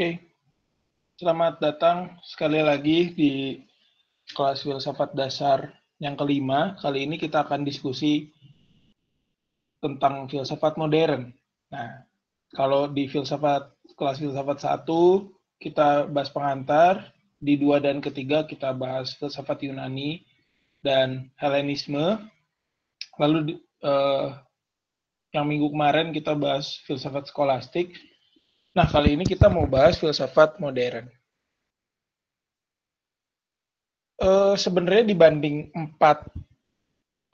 Oke, selamat datang sekali lagi di kelas filsafat dasar yang kelima. Kali ini kita akan diskusi tentang filsafat modern. Nah, kalau di filsafat kelas filsafat satu kita bahas pengantar, di dua dan ketiga kita bahas filsafat Yunani dan Helenisme. Lalu eh, yang minggu kemarin kita bahas filsafat skolastik Nah, kali ini kita mau bahas filsafat modern. Uh, Sebenarnya dibanding empat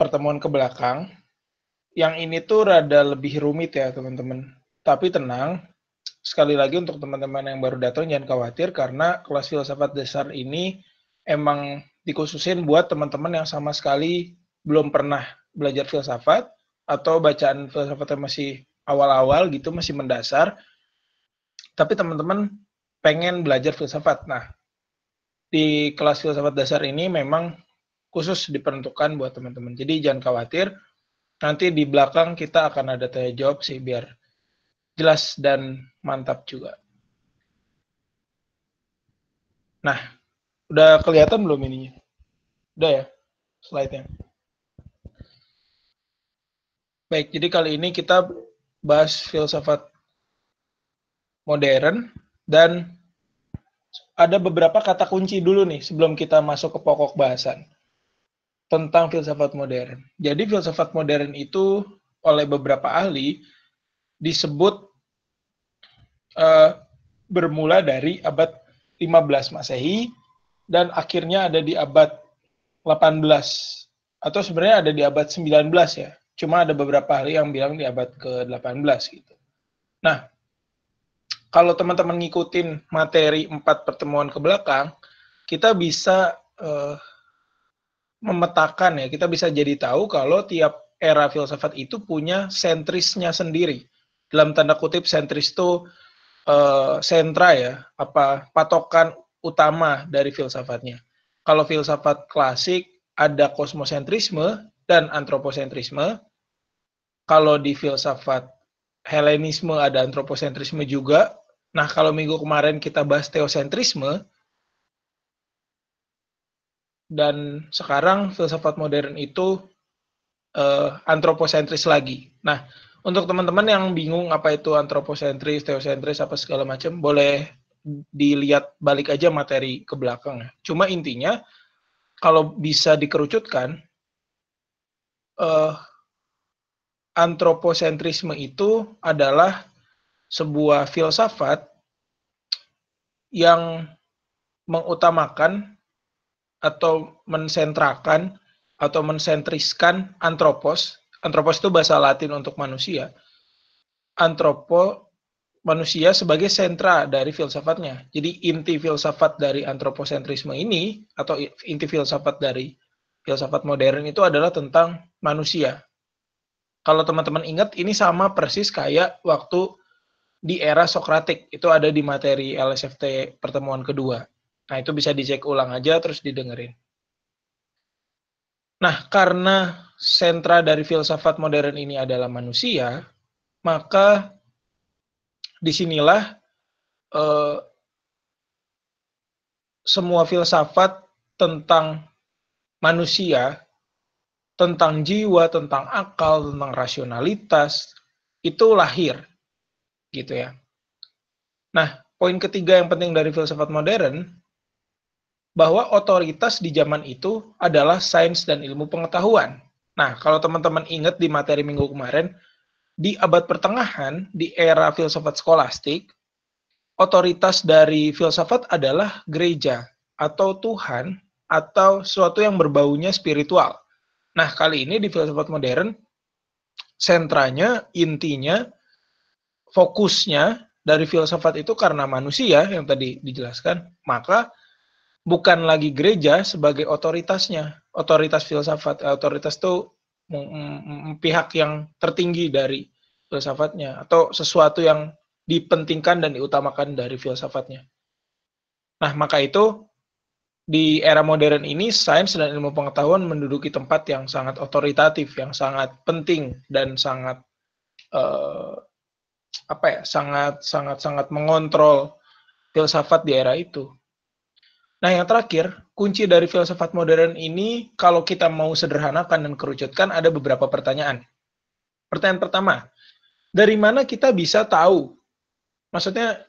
pertemuan ke belakang, yang ini tuh rada lebih rumit ya teman-teman. Tapi tenang, sekali lagi untuk teman-teman yang baru datang jangan khawatir karena kelas filsafat dasar ini emang dikhususin buat teman-teman yang sama sekali belum pernah belajar filsafat atau bacaan filsafatnya masih awal-awal gitu, masih mendasar tapi teman-teman pengen belajar filsafat. Nah, di kelas filsafat dasar ini memang khusus diperuntukkan buat teman-teman. Jadi jangan khawatir, nanti di belakang kita akan ada tanya jawab sih biar jelas dan mantap juga. Nah, udah kelihatan belum ininya? Udah ya, slide-nya. Baik, jadi kali ini kita bahas filsafat modern dan ada beberapa kata kunci dulu nih sebelum kita masuk ke pokok bahasan tentang filsafat modern. Jadi filsafat modern itu oleh beberapa ahli disebut uh, bermula dari abad 15 Masehi dan akhirnya ada di abad 18 atau sebenarnya ada di abad 19 ya. Cuma ada beberapa ahli yang bilang di abad ke-18 gitu. Nah, kalau teman-teman ngikutin materi empat pertemuan ke belakang, kita bisa uh, memetakan ya, kita bisa jadi tahu kalau tiap era filsafat itu punya sentrisnya sendiri. Dalam tanda kutip sentris itu uh, sentra ya, apa patokan utama dari filsafatnya. Kalau filsafat klasik ada kosmosentrisme dan antroposentrisme. Kalau di filsafat Helenisme ada antroposentrisme juga, Nah, kalau minggu kemarin kita bahas teosentrisme, dan sekarang filsafat modern itu uh, antroposentris lagi. Nah, untuk teman-teman yang bingung apa itu antroposentris, teosentris, apa segala macam, boleh dilihat balik aja materi ke belakang. Cuma intinya, kalau bisa dikerucutkan, uh, antroposentrisme itu adalah sebuah filsafat yang mengutamakan atau mensentrakan atau mensentriskan antropos. Antropos itu bahasa Latin untuk manusia. Antropo manusia sebagai sentra dari filsafatnya. Jadi inti filsafat dari antroposentrisme ini atau inti filsafat dari filsafat modern itu adalah tentang manusia. Kalau teman-teman ingat ini sama persis kayak waktu di era Sokratik. Itu ada di materi LSFT pertemuan kedua. Nah, itu bisa dicek ulang aja terus didengerin. Nah, karena sentra dari filsafat modern ini adalah manusia, maka di sinilah eh, semua filsafat tentang manusia, tentang jiwa, tentang akal, tentang rasionalitas, itu lahir gitu ya. Nah, poin ketiga yang penting dari filsafat modern bahwa otoritas di zaman itu adalah sains dan ilmu pengetahuan. Nah, kalau teman-teman ingat di materi minggu kemarin, di abad pertengahan, di era filsafat skolastik, otoritas dari filsafat adalah gereja atau Tuhan atau sesuatu yang berbaunya spiritual. Nah, kali ini di filsafat modern, sentranya, intinya fokusnya dari filsafat itu karena manusia yang tadi dijelaskan, maka bukan lagi gereja sebagai otoritasnya. Otoritas filsafat, eh, otoritas itu pihak yang tertinggi dari filsafatnya atau sesuatu yang dipentingkan dan diutamakan dari filsafatnya. Nah, maka itu di era modern ini sains dan ilmu pengetahuan menduduki tempat yang sangat otoritatif, yang sangat penting dan sangat uh, apa ya sangat sangat sangat mengontrol filsafat di era itu. Nah, yang terakhir, kunci dari filsafat modern ini kalau kita mau sederhanakan dan kerucutkan ada beberapa pertanyaan. Pertanyaan pertama, dari mana kita bisa tahu? Maksudnya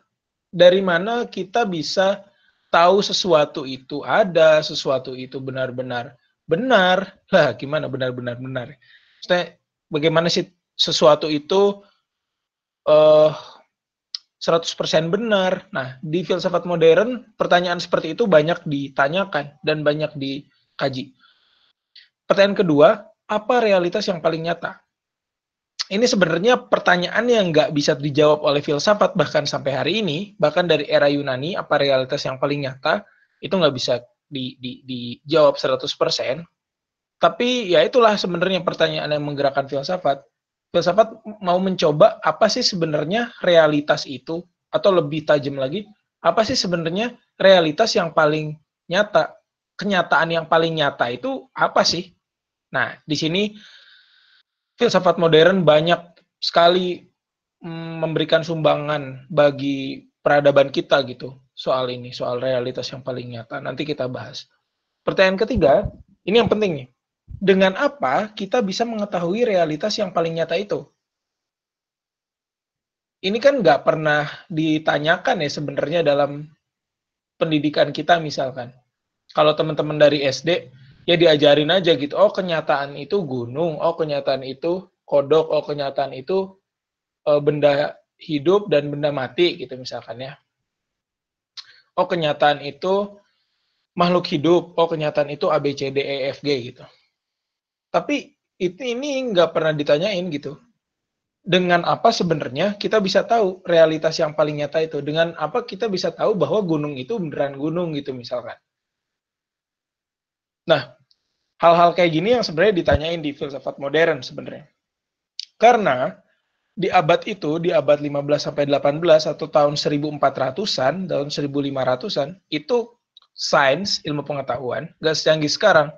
dari mana kita bisa tahu sesuatu itu ada, sesuatu itu benar-benar benar. Lah, gimana benar-benar benar? Maksudnya bagaimana sih sesuatu itu uh, 100% benar. Nah, di filsafat modern, pertanyaan seperti itu banyak ditanyakan dan banyak dikaji. Pertanyaan kedua, apa realitas yang paling nyata? Ini sebenarnya pertanyaan yang nggak bisa dijawab oleh filsafat bahkan sampai hari ini, bahkan dari era Yunani, apa realitas yang paling nyata, itu nggak bisa di, di, dijawab 100%. Tapi ya itulah sebenarnya pertanyaan yang menggerakkan filsafat. Filsafat mau mencoba apa sih sebenarnya realitas itu atau lebih tajam lagi apa sih sebenarnya realitas yang paling nyata? Kenyataan yang paling nyata itu apa sih? Nah di sini filsafat modern banyak sekali mm, memberikan sumbangan bagi peradaban kita gitu soal ini soal realitas yang paling nyata nanti kita bahas pertanyaan ketiga ini yang penting nih dengan apa kita bisa mengetahui realitas yang paling nyata itu? Ini kan nggak pernah ditanyakan ya sebenarnya dalam pendidikan kita misalkan. Kalau teman-teman dari SD, ya diajarin aja gitu, oh kenyataan itu gunung, oh kenyataan itu kodok, oh kenyataan itu e, benda hidup dan benda mati gitu misalkan ya. Oh kenyataan itu makhluk hidup, oh kenyataan itu A, B, C, D, E, F, G gitu. Tapi itu ini nggak pernah ditanyain gitu. Dengan apa sebenarnya kita bisa tahu realitas yang paling nyata itu? Dengan apa kita bisa tahu bahwa gunung itu beneran gunung gitu misalkan. Nah, hal-hal kayak gini yang sebenarnya ditanyain di filsafat modern sebenarnya. Karena di abad itu, di abad 15 sampai 18 atau tahun 1400-an, tahun 1500-an, itu sains, ilmu pengetahuan, gak secanggih sekarang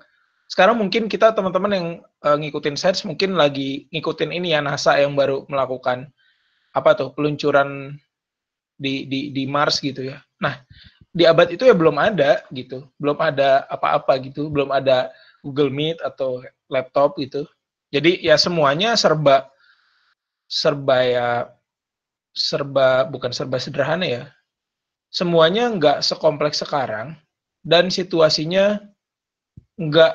sekarang mungkin kita teman-teman yang uh, ngikutin sains mungkin lagi ngikutin ini ya NASA yang baru melakukan apa tuh peluncuran di di di Mars gitu ya. Nah, di abad itu ya belum ada gitu. Belum ada apa-apa gitu, belum ada Google Meet atau laptop gitu. Jadi ya semuanya serba serba ya serba bukan serba sederhana ya. Semuanya nggak sekompleks sekarang dan situasinya nggak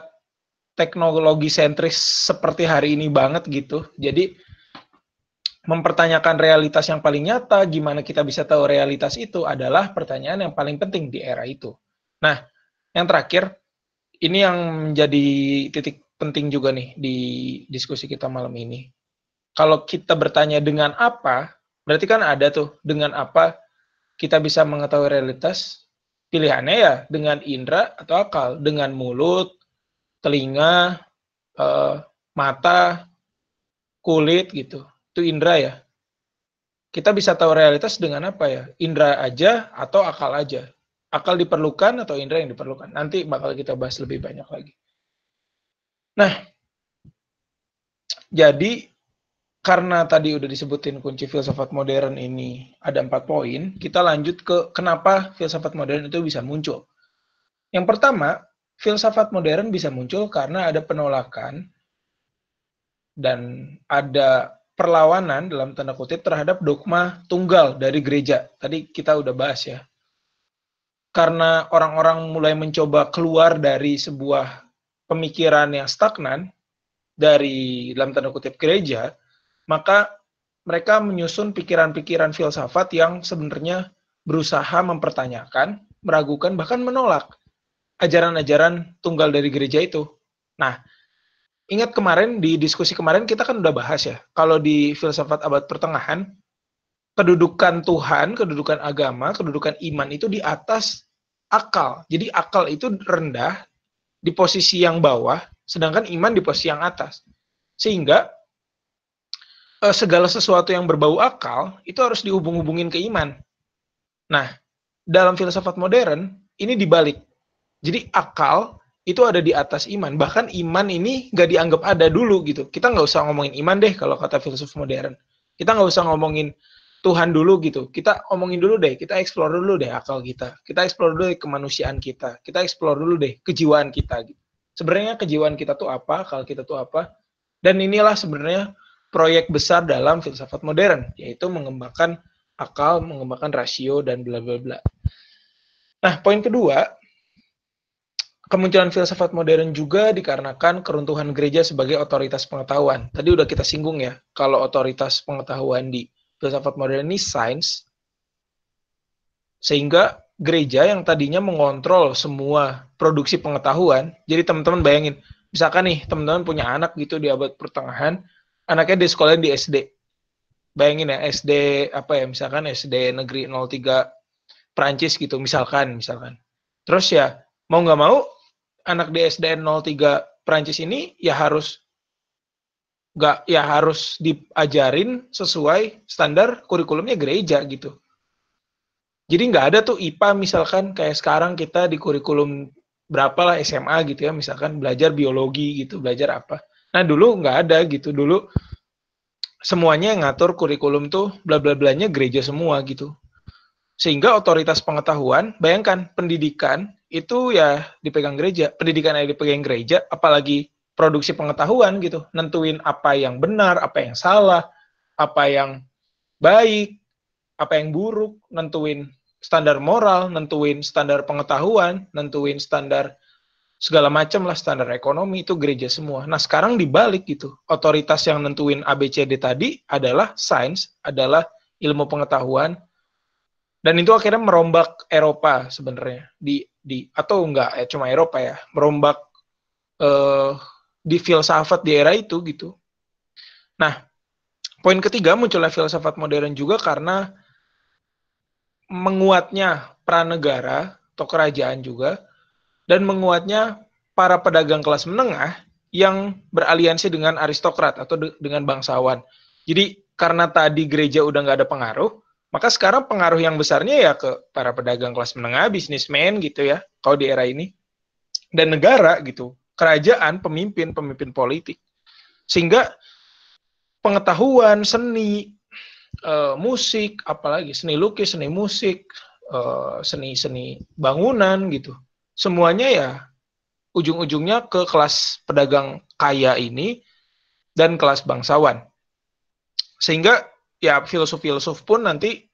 teknologi sentris seperti hari ini banget gitu. Jadi mempertanyakan realitas yang paling nyata, gimana kita bisa tahu realitas itu adalah pertanyaan yang paling penting di era itu. Nah, yang terakhir, ini yang menjadi titik penting juga nih di diskusi kita malam ini. Kalau kita bertanya dengan apa, berarti kan ada tuh dengan apa kita bisa mengetahui realitas. Pilihannya ya dengan indera atau akal, dengan mulut, telinga, uh, mata, kulit gitu. Itu indera ya. Kita bisa tahu realitas dengan apa ya? Indera aja atau akal aja. Akal diperlukan atau indera yang diperlukan. Nanti bakal kita bahas lebih banyak lagi. Nah, jadi karena tadi udah disebutin kunci filsafat modern ini ada empat poin, kita lanjut ke kenapa filsafat modern itu bisa muncul. Yang pertama, filsafat modern bisa muncul karena ada penolakan dan ada perlawanan dalam tanda kutip terhadap dogma tunggal dari gereja. Tadi kita udah bahas ya. Karena orang-orang mulai mencoba keluar dari sebuah pemikiran yang stagnan dari dalam tanda kutip gereja, maka mereka menyusun pikiran-pikiran filsafat yang sebenarnya berusaha mempertanyakan, meragukan, bahkan menolak ajaran-ajaran tunggal dari gereja itu. Nah, ingat kemarin di diskusi kemarin kita kan udah bahas ya, kalau di filsafat abad pertengahan, kedudukan Tuhan, kedudukan agama, kedudukan iman itu di atas akal. Jadi akal itu rendah di posisi yang bawah, sedangkan iman di posisi yang atas. Sehingga eh, segala sesuatu yang berbau akal itu harus dihubung-hubungin ke iman. Nah, dalam filsafat modern ini dibalik jadi akal itu ada di atas iman. Bahkan iman ini nggak dianggap ada dulu gitu. Kita nggak usah ngomongin iman deh kalau kata filsuf modern. Kita nggak usah ngomongin Tuhan dulu gitu. Kita omongin dulu deh, kita explore dulu deh akal kita. Kita explore dulu deh kemanusiaan kita. Kita explore dulu deh kejiwaan kita gitu. Sebenarnya kejiwaan kita tuh apa, akal kita tuh apa. Dan inilah sebenarnya proyek besar dalam filsafat modern, yaitu mengembangkan akal, mengembangkan rasio dan bla bla bla. Nah, poin kedua, kemunculan filsafat modern juga dikarenakan keruntuhan gereja sebagai otoritas pengetahuan. Tadi udah kita singgung ya, kalau otoritas pengetahuan di filsafat modern ini sains, sehingga gereja yang tadinya mengontrol semua produksi pengetahuan, jadi teman-teman bayangin, misalkan nih teman-teman punya anak gitu di abad pertengahan, anaknya di sekolah di SD, bayangin ya SD apa ya, misalkan SD negeri 03 Prancis gitu, misalkan, misalkan. Terus ya mau nggak mau anak di SD 03 Prancis ini ya harus nggak ya harus diajarin sesuai standar kurikulumnya gereja gitu. Jadi nggak ada tuh IPA misalkan kayak sekarang kita di kurikulum berapa lah SMA gitu ya misalkan belajar biologi gitu belajar apa. Nah dulu nggak ada gitu dulu semuanya yang ngatur kurikulum tuh bla bla blanya gereja semua gitu. Sehingga otoritas pengetahuan, bayangkan pendidikan itu ya dipegang gereja, pendidikan yang dipegang gereja, apalagi produksi pengetahuan gitu, nentuin apa yang benar, apa yang salah, apa yang baik, apa yang buruk, nentuin standar moral, nentuin standar pengetahuan, nentuin standar segala macam lah standar ekonomi itu gereja semua. Nah sekarang dibalik gitu, otoritas yang nentuin ABCD tadi adalah sains, adalah ilmu pengetahuan, dan itu akhirnya merombak Eropa sebenarnya. Di di atau enggak ya cuma Eropa ya. Merombak uh, di filsafat di era itu gitu. Nah, poin ketiga munculnya filsafat modern juga karena menguatnya pranegara atau kerajaan juga dan menguatnya para pedagang kelas menengah yang beraliansi dengan aristokrat atau de dengan bangsawan. Jadi karena tadi gereja udah nggak ada pengaruh, maka sekarang pengaruh yang besarnya ya ke para pedagang kelas menengah, bisnismen gitu ya, kalau di era ini. Dan negara gitu kerajaan, pemimpin, pemimpin politik. Sehingga pengetahuan, seni, uh, musik, apalagi seni lukis, seni musik, seni-seni uh, bangunan gitu. Semuanya ya ujung-ujungnya ke kelas pedagang kaya ini dan kelas bangsawan. Sehingga ya filosof-filosof pun nanti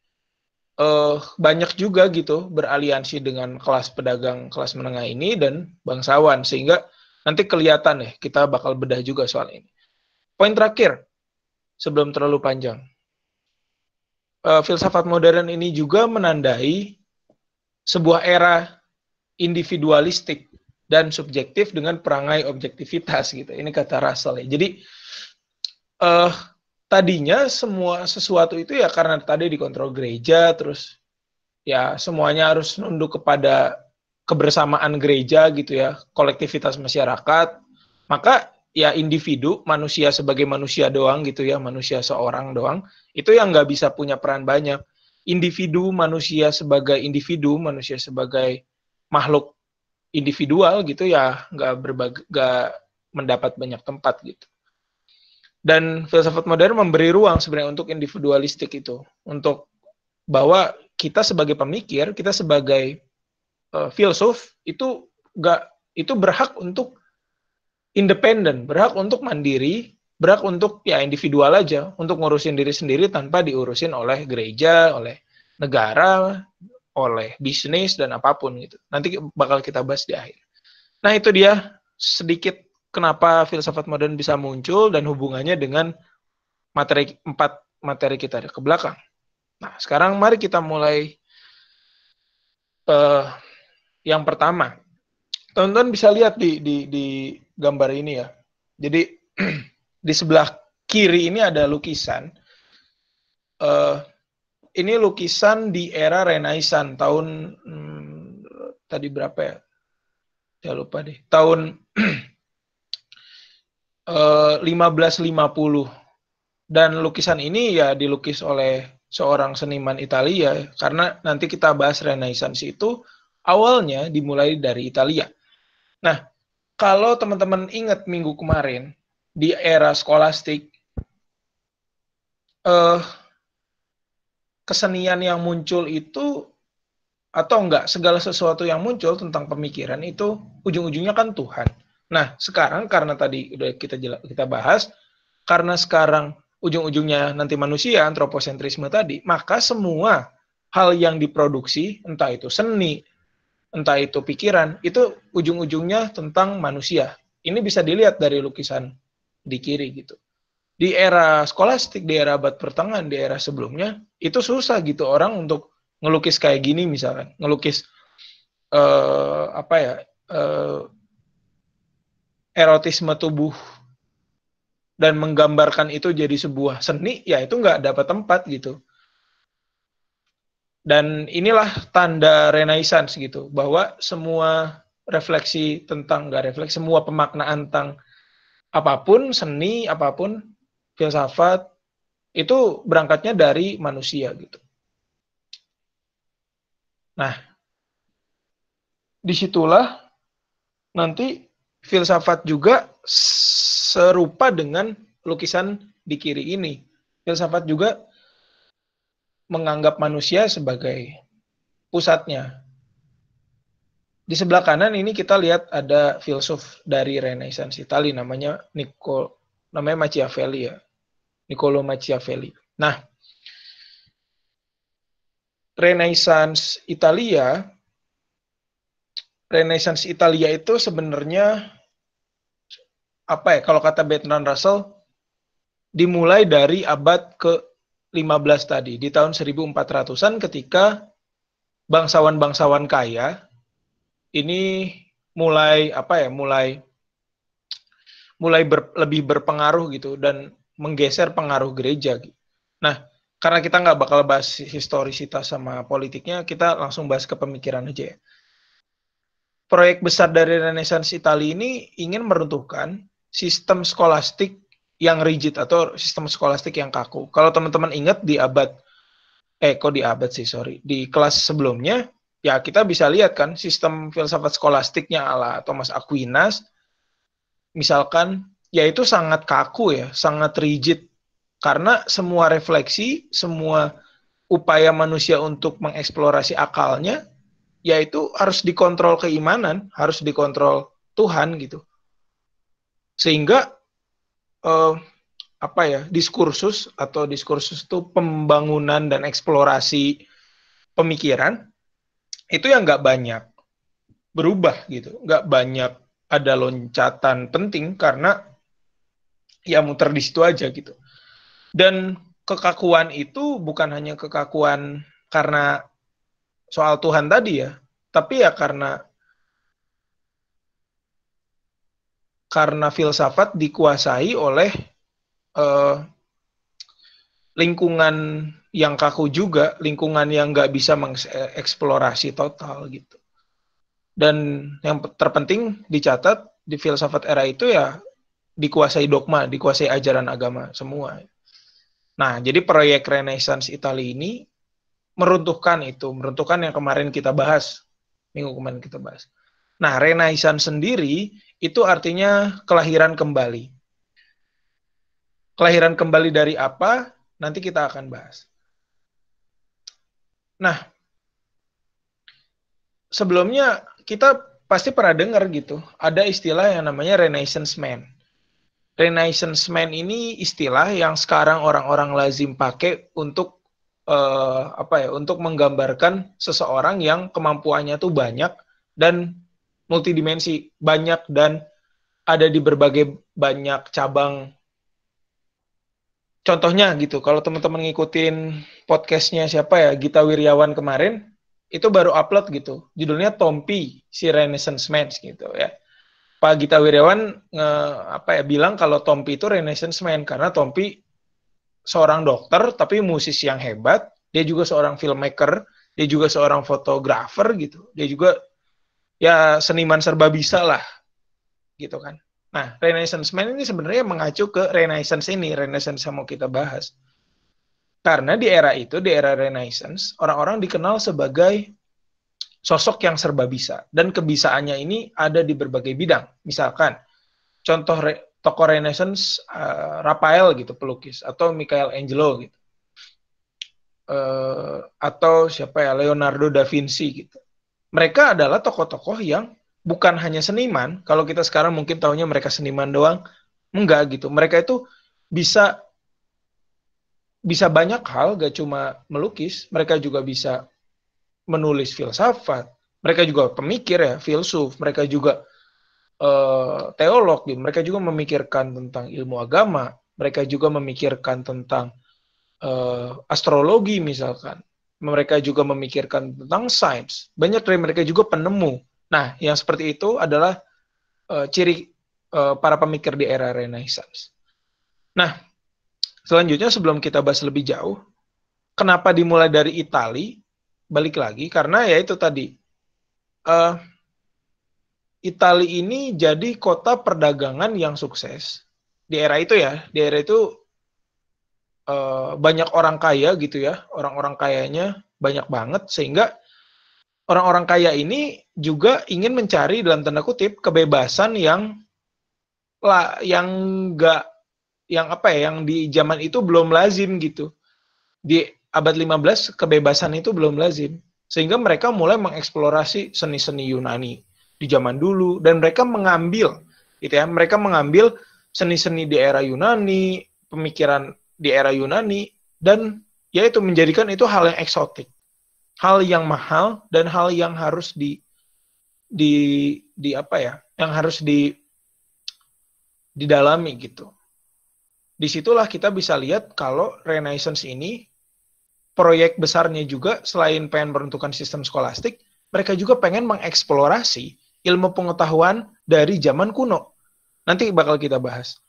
uh, banyak juga gitu beraliansi dengan kelas pedagang kelas menengah ini dan bangsawan sehingga Nanti kelihatan deh, kita bakal bedah juga soal ini. Poin terakhir, sebelum terlalu panjang. Uh, filsafat modern ini juga menandai sebuah era individualistik dan subjektif dengan perangai objektivitas gitu. Ini kata Russell ya. Jadi uh, tadinya semua sesuatu itu ya karena tadi dikontrol gereja terus ya semuanya harus nunduk kepada kebersamaan gereja gitu ya, kolektivitas masyarakat, maka ya individu, manusia sebagai manusia doang gitu ya, manusia seorang doang, itu yang nggak bisa punya peran banyak. Individu, manusia sebagai individu, manusia sebagai makhluk individual gitu ya, nggak berbagai, nggak mendapat banyak tempat gitu. Dan filsafat modern memberi ruang sebenarnya untuk individualistik itu, untuk bahwa kita sebagai pemikir, kita sebagai uh, filsuf itu gak itu berhak untuk independen, berhak untuk mandiri, berhak untuk ya individual aja, untuk ngurusin diri sendiri tanpa diurusin oleh gereja, oleh negara, oleh bisnis dan apa pun gitu. Nanti bakal kita bahas di akhir. Nah, itu dia sedikit kenapa filsafat modern bisa muncul dan hubungannya dengan materi empat materi kita ke belakang. Nah, sekarang mari kita mulai uh, yang pertama, teman-teman bisa lihat di, di, di gambar ini ya. Jadi di sebelah kiri ini ada lukisan. Uh, ini lukisan di era Renaissance tahun hmm, tadi berapa ya? Saya lupa deh. Tahun uh, eh, 1550. Dan lukisan ini ya dilukis oleh seorang seniman Italia karena nanti kita bahas Renaissance itu awalnya dimulai dari Italia. Nah, kalau teman-teman ingat minggu kemarin di era skolastik, uh, kesenian yang muncul itu atau enggak segala sesuatu yang muncul tentang pemikiran itu ujung-ujungnya kan Tuhan. Nah, sekarang karena tadi udah kita kita bahas karena sekarang ujung-ujungnya nanti manusia antroposentrisme tadi, maka semua hal yang diproduksi entah itu seni, entah itu pikiran, itu ujung-ujungnya tentang manusia. Ini bisa dilihat dari lukisan di kiri gitu. Di era skolastik, di era abad pertengahan, di era sebelumnya, itu susah gitu orang untuk ngelukis kayak gini misalkan, ngelukis uh, apa ya, uh, erotisme tubuh dan menggambarkan itu jadi sebuah seni, ya itu nggak dapat tempat gitu. Dan inilah tanda renaissance gitu, bahwa semua refleksi tentang, nggak refleksi, semua pemaknaan tentang apa pun, seni, apa pun, filsafat, itu berangkatnya dari manusia gitu. Nah, di situlah nanti filsafat juga serupa dengan lukisan di kiri ini. Filsafat juga menganggap manusia sebagai pusatnya. Di sebelah kanan ini kita lihat ada filsuf dari Renaissance Italia namanya Nico namanya Machiavelli ya. Niccolo Machiavelli. Nah, Renaissance Italia Renaissance Italia itu sebenarnya apa ya kalau kata Bertrand Russell dimulai dari abad ke 15 tadi, di tahun 1400-an ketika bangsawan-bangsawan kaya ini mulai apa ya, mulai mulai ber, lebih berpengaruh gitu dan menggeser pengaruh gereja. Nah, karena kita nggak bakal bahas historisitas sama politiknya, kita langsung bahas ke pemikiran aja ya. Proyek besar dari Renaissance Italia ini ingin meruntuhkan sistem skolastik yang rigid atau sistem skolastik yang kaku. Kalau teman-teman ingat di abad eh kok di abad sih sorry. Di kelas sebelumnya ya kita bisa lihat kan sistem filsafat skolastiknya ala Thomas Aquinas misalkan ya itu sangat kaku ya sangat rigid. Karena semua refleksi semua upaya manusia untuk mengeksplorasi akalnya yaitu harus dikontrol keimanan harus dikontrol Tuhan gitu. Sehingga uh, apa ya diskursus atau diskursus itu pembangunan dan eksplorasi pemikiran itu yang nggak banyak berubah gitu. Nggak banyak ada loncatan penting karena ya muter di situ aja gitu. Dan kekakuan itu bukan hanya kekakuan karena soal Tuhan tadi ya tapi ya karena karena filsafat dikuasai oleh uh, lingkungan yang kaku juga, lingkungan yang nggak bisa mengeksplorasi total gitu. Dan yang terpenting dicatat di filsafat era itu ya dikuasai dogma, dikuasai ajaran agama semua. Nah, jadi proyek Renaissance Italia ini meruntuhkan itu, meruntuhkan yang kemarin kita bahas, minggu kemarin kita bahas. Nah, Renaissance sendiri itu artinya kelahiran kembali. Kelahiran kembali dari apa? Nanti kita akan bahas. Nah, sebelumnya kita pasti pernah dengar gitu, ada istilah yang namanya Renaissance Man. Renaissance Man ini istilah yang sekarang orang-orang lazim pakai untuk uh, apa ya? Untuk menggambarkan seseorang yang kemampuannya tuh banyak dan multidimensi, banyak dan ada di berbagai banyak cabang. Contohnya gitu, kalau teman-teman ngikutin podcastnya siapa ya, Gita Wiryawan kemarin, itu baru upload gitu. Judulnya Tompi, si Renaissance Man gitu ya. Pak Gita Wiryawan nge, apa ya bilang kalau Tompi itu Renaissance Man karena Tompi seorang dokter tapi musisi yang hebat, dia juga seorang filmmaker, dia juga seorang fotografer gitu. Dia juga ya seniman serba bisa lah gitu kan. Nah Renaissance Man ini sebenarnya mengacu ke Renaissance ini Renaissance yang mau kita bahas. Karena di era itu di era Renaissance orang-orang dikenal sebagai sosok yang serba bisa. Dan kebisaannya ini ada di berbagai bidang. Misalkan contoh re, tokoh Renaissance uh, Raphael gitu pelukis atau Michelangelo gitu. Uh, atau siapa ya Leonardo da Vinci gitu. Mereka adalah tokoh-tokoh yang bukan hanya seniman. Kalau kita sekarang mungkin tahunya mereka seniman doang, enggak gitu. Mereka itu bisa bisa banyak hal, gak cuma melukis. Mereka juga bisa menulis filsafat. Mereka juga pemikir ya, filsuf. Mereka juga uh, teolog. Gitu. Mereka juga memikirkan tentang ilmu agama. Mereka juga memikirkan tentang uh, astrologi misalkan. Mereka juga memikirkan tentang sains. Banyak dari mereka juga penemu. Nah, yang seperti itu adalah uh, ciri uh, para pemikir di era Renaissance. Nah, selanjutnya sebelum kita bahas lebih jauh, kenapa dimulai dari Italia? Balik lagi karena ya itu tadi. Uh, Italia ini jadi kota perdagangan yang sukses di era itu ya. Di era itu uh, banyak orang kaya gitu ya, orang-orang kayanya banyak banget sehingga orang-orang kaya ini juga ingin mencari dalam tanda kutip kebebasan yang lah yang enggak yang apa ya yang di zaman itu belum lazim gitu. Di abad 15 kebebasan itu belum lazim. Sehingga mereka mulai mengeksplorasi seni-seni Yunani di zaman dulu dan mereka mengambil gitu ya, mereka mengambil seni-seni di era Yunani, pemikiran di era Yunani dan ya itu menjadikan itu hal yang eksotik, hal yang mahal dan hal yang harus di di di apa ya, yang harus di didalami gitu. Di situlah kita bisa lihat kalau Renaissance ini proyek besarnya juga selain pengen menentukan sistem skolastik, mereka juga pengen mengeksplorasi ilmu pengetahuan dari zaman kuno. Nanti bakal kita bahas.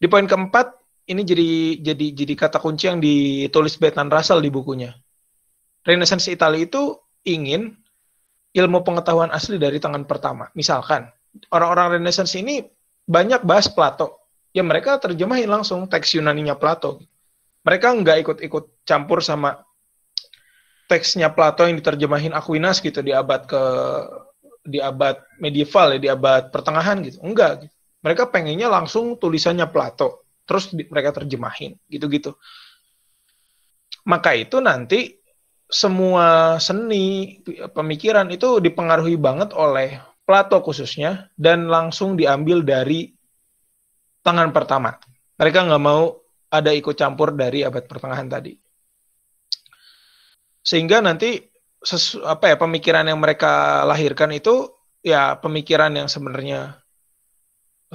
Di poin keempat, ini jadi jadi jadi kata kunci yang ditulis Bertrand Russell di bukunya. Renaissance Italia itu ingin ilmu pengetahuan asli dari tangan pertama. Misalkan orang-orang Renaissance ini banyak bahas Plato. Ya mereka terjemahin langsung teks Yunani-nya Plato. Mereka nggak ikut-ikut campur sama teksnya Plato yang diterjemahin Aquinas gitu di abad ke di abad medieval ya di abad pertengahan gitu. Enggak. Mereka pengennya langsung tulisannya Plato terus di, mereka terjemahin gitu-gitu. Maka itu nanti semua seni pemikiran itu dipengaruhi banget oleh Plato khususnya dan langsung diambil dari tangan pertama. Mereka nggak mau ada ikut campur dari abad pertengahan tadi. Sehingga nanti sesu, apa ya pemikiran yang mereka lahirkan itu ya pemikiran yang sebenarnya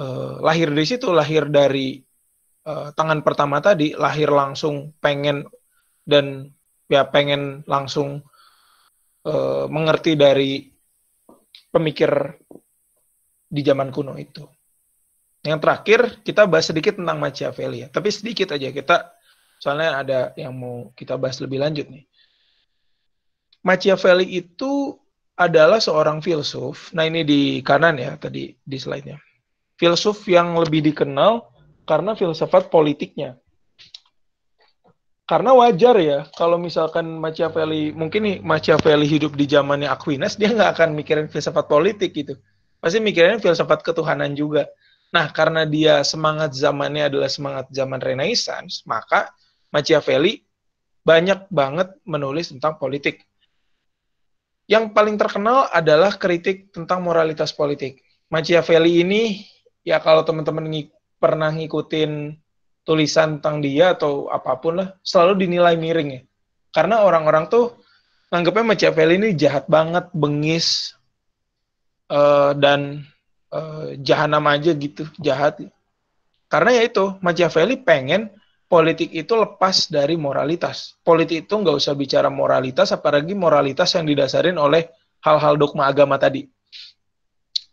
uh, lahir dari situ, lahir dari uh, tangan pertama tadi, lahir langsung pengen dan ya pengen langsung uh, mengerti dari pemikir di zaman kuno itu. Yang terakhir kita bahas sedikit tentang Machiavelli ya, tapi sedikit aja kita soalnya ada yang mau kita bahas lebih lanjut nih. Machiavelli itu adalah seorang filsuf. Nah ini di kanan ya tadi di slide-nya. Filsuf yang lebih dikenal karena filsafat politiknya. Karena wajar ya kalau misalkan Machiavelli mungkin nih Machiavelli hidup di zamannya Aquinas dia nggak akan mikirin filsafat politik gitu. Pasti mikirin filsafat ketuhanan juga. Nah, karena dia semangat zamannya adalah semangat zaman Renaissance, maka Machiavelli banyak banget menulis tentang politik. Yang paling terkenal adalah kritik tentang moralitas politik. Machiavelli ini, ya kalau teman-teman pernah ngikutin tulisan tentang dia atau apa pun lah, selalu dinilai miring ya. Karena orang-orang tuh nganggapnya Machiavelli ini jahat banget, bengis, uh, dan uh, jahanam aja gitu, jahat. Karena ya itu, Machiavelli pengen politik itu lepas dari moralitas. Politik itu nggak usah bicara moralitas, apalagi moralitas yang didasarin oleh hal-hal dogma agama tadi.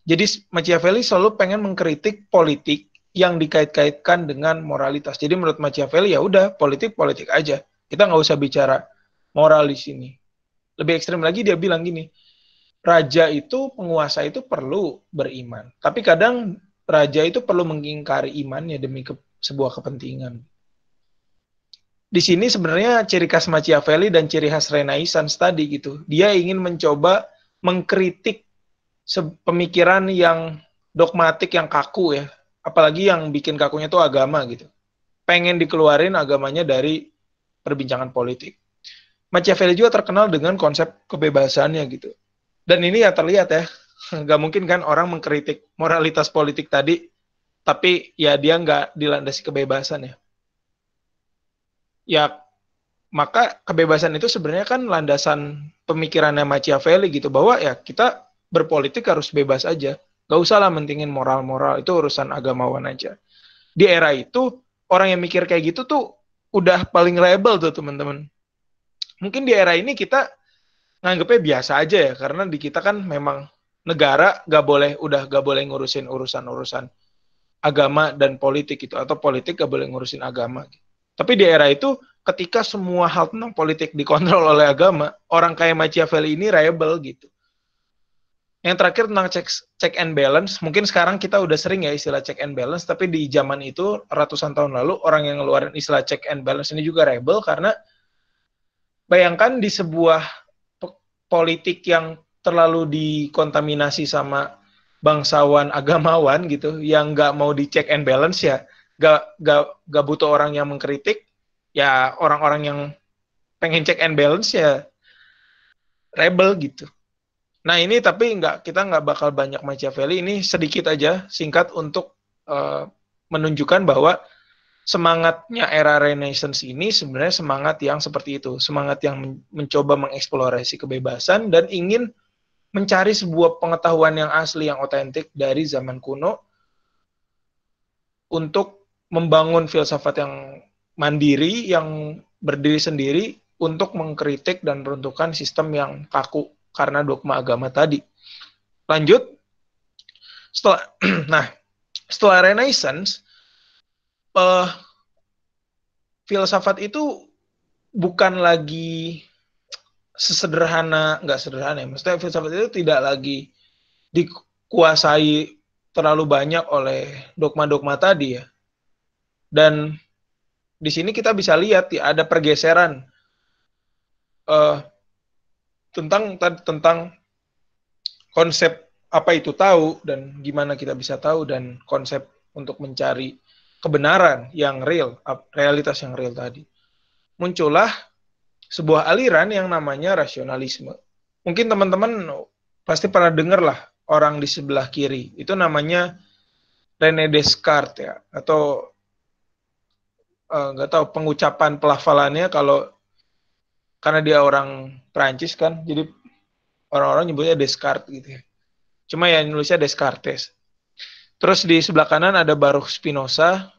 Jadi Machiavelli selalu pengen mengkritik politik yang dikait-kaitkan dengan moralitas. Jadi menurut Machiavelli ya udah politik politik aja. Kita nggak usah bicara moral di sini. Lebih ekstrim lagi dia bilang gini, raja itu, penguasa itu perlu beriman. Tapi kadang raja itu perlu mengingkari imannya demi ke, sebuah kepentingan. Di sini sebenarnya ciri khas Machiavelli dan ciri khas Renaissance tadi gitu. Dia ingin mencoba mengkritik pemikiran yang dogmatik yang kaku ya. Apalagi yang bikin kakunya itu agama gitu. Pengen dikeluarin agamanya dari perbincangan politik. Machiavelli juga terkenal dengan konsep kebebasannya gitu. Dan ini ya terlihat ya, nggak mungkin kan orang mengkritik moralitas politik tadi, tapi ya dia nggak dilandasi kebebasan ya. Ya maka kebebasan itu sebenarnya kan landasan pemikirannya Machiavelli gitu bahwa ya kita berpolitik harus bebas aja, nggak usah lah mentingin moral-moral itu urusan agamawan aja. Di era itu orang yang mikir kayak gitu tuh udah paling rebel tuh teman-teman mungkin di era ini kita nganggepnya biasa aja ya karena di kita kan memang negara gak boleh udah gak boleh ngurusin urusan-urusan agama dan politik itu atau politik gak boleh ngurusin agama. Tapi di era itu ketika semua hal tentang politik dikontrol oleh agama, orang kayak Machiavelli ini rebel gitu. Yang terakhir tentang check, check and balance, mungkin sekarang kita udah sering ya istilah check and balance, tapi di zaman itu ratusan tahun lalu orang yang ngeluarin istilah check and balance ini juga rebel karena bayangkan di sebuah politik yang terlalu dikontaminasi sama bangsawan agamawan gitu yang nggak mau dicek and balance ya nggak nggak butuh orang yang mengkritik ya orang-orang yang pengen check and balance ya rebel gitu nah ini tapi nggak kita nggak bakal banyak Machiavelli. Ini sedikit aja singkat untuk uh, menunjukkan bahwa semangatnya era Renaissance ini sebenarnya semangat yang seperti itu, semangat yang men mencoba mengeksplorasi kebebasan dan ingin mencari sebuah pengetahuan yang asli, yang otentik dari zaman kuno untuk membangun filsafat yang mandiri, yang berdiri sendiri untuk mengkritik dan meruntuhkan sistem yang kaku karena dogma agama tadi. Lanjut, setelah, nah, setelah Renaissance, uh, filsafat itu bukan lagi sesederhana nggak sederhana ya. Maksudnya filsafat itu tidak lagi dikuasai terlalu banyak oleh dogma-dogma tadi ya. Dan di sini kita bisa lihat ya ada pergeseran uh, tentang tentang konsep apa itu tahu dan gimana kita bisa tahu dan konsep untuk mencari kebenaran yang real, realitas yang real tadi. Muncullah sebuah aliran yang namanya rasionalisme. Mungkin teman-teman pasti pernah dengar lah orang di sebelah kiri. Itu namanya René Descartes ya, atau eh, nggak uh, tahu pengucapan pelafalannya kalau karena dia orang Prancis kan, jadi orang-orang nyebutnya Descartes gitu ya. Cuma ya nulisnya Descartes. Terus di sebelah kanan ada Baruch Spinoza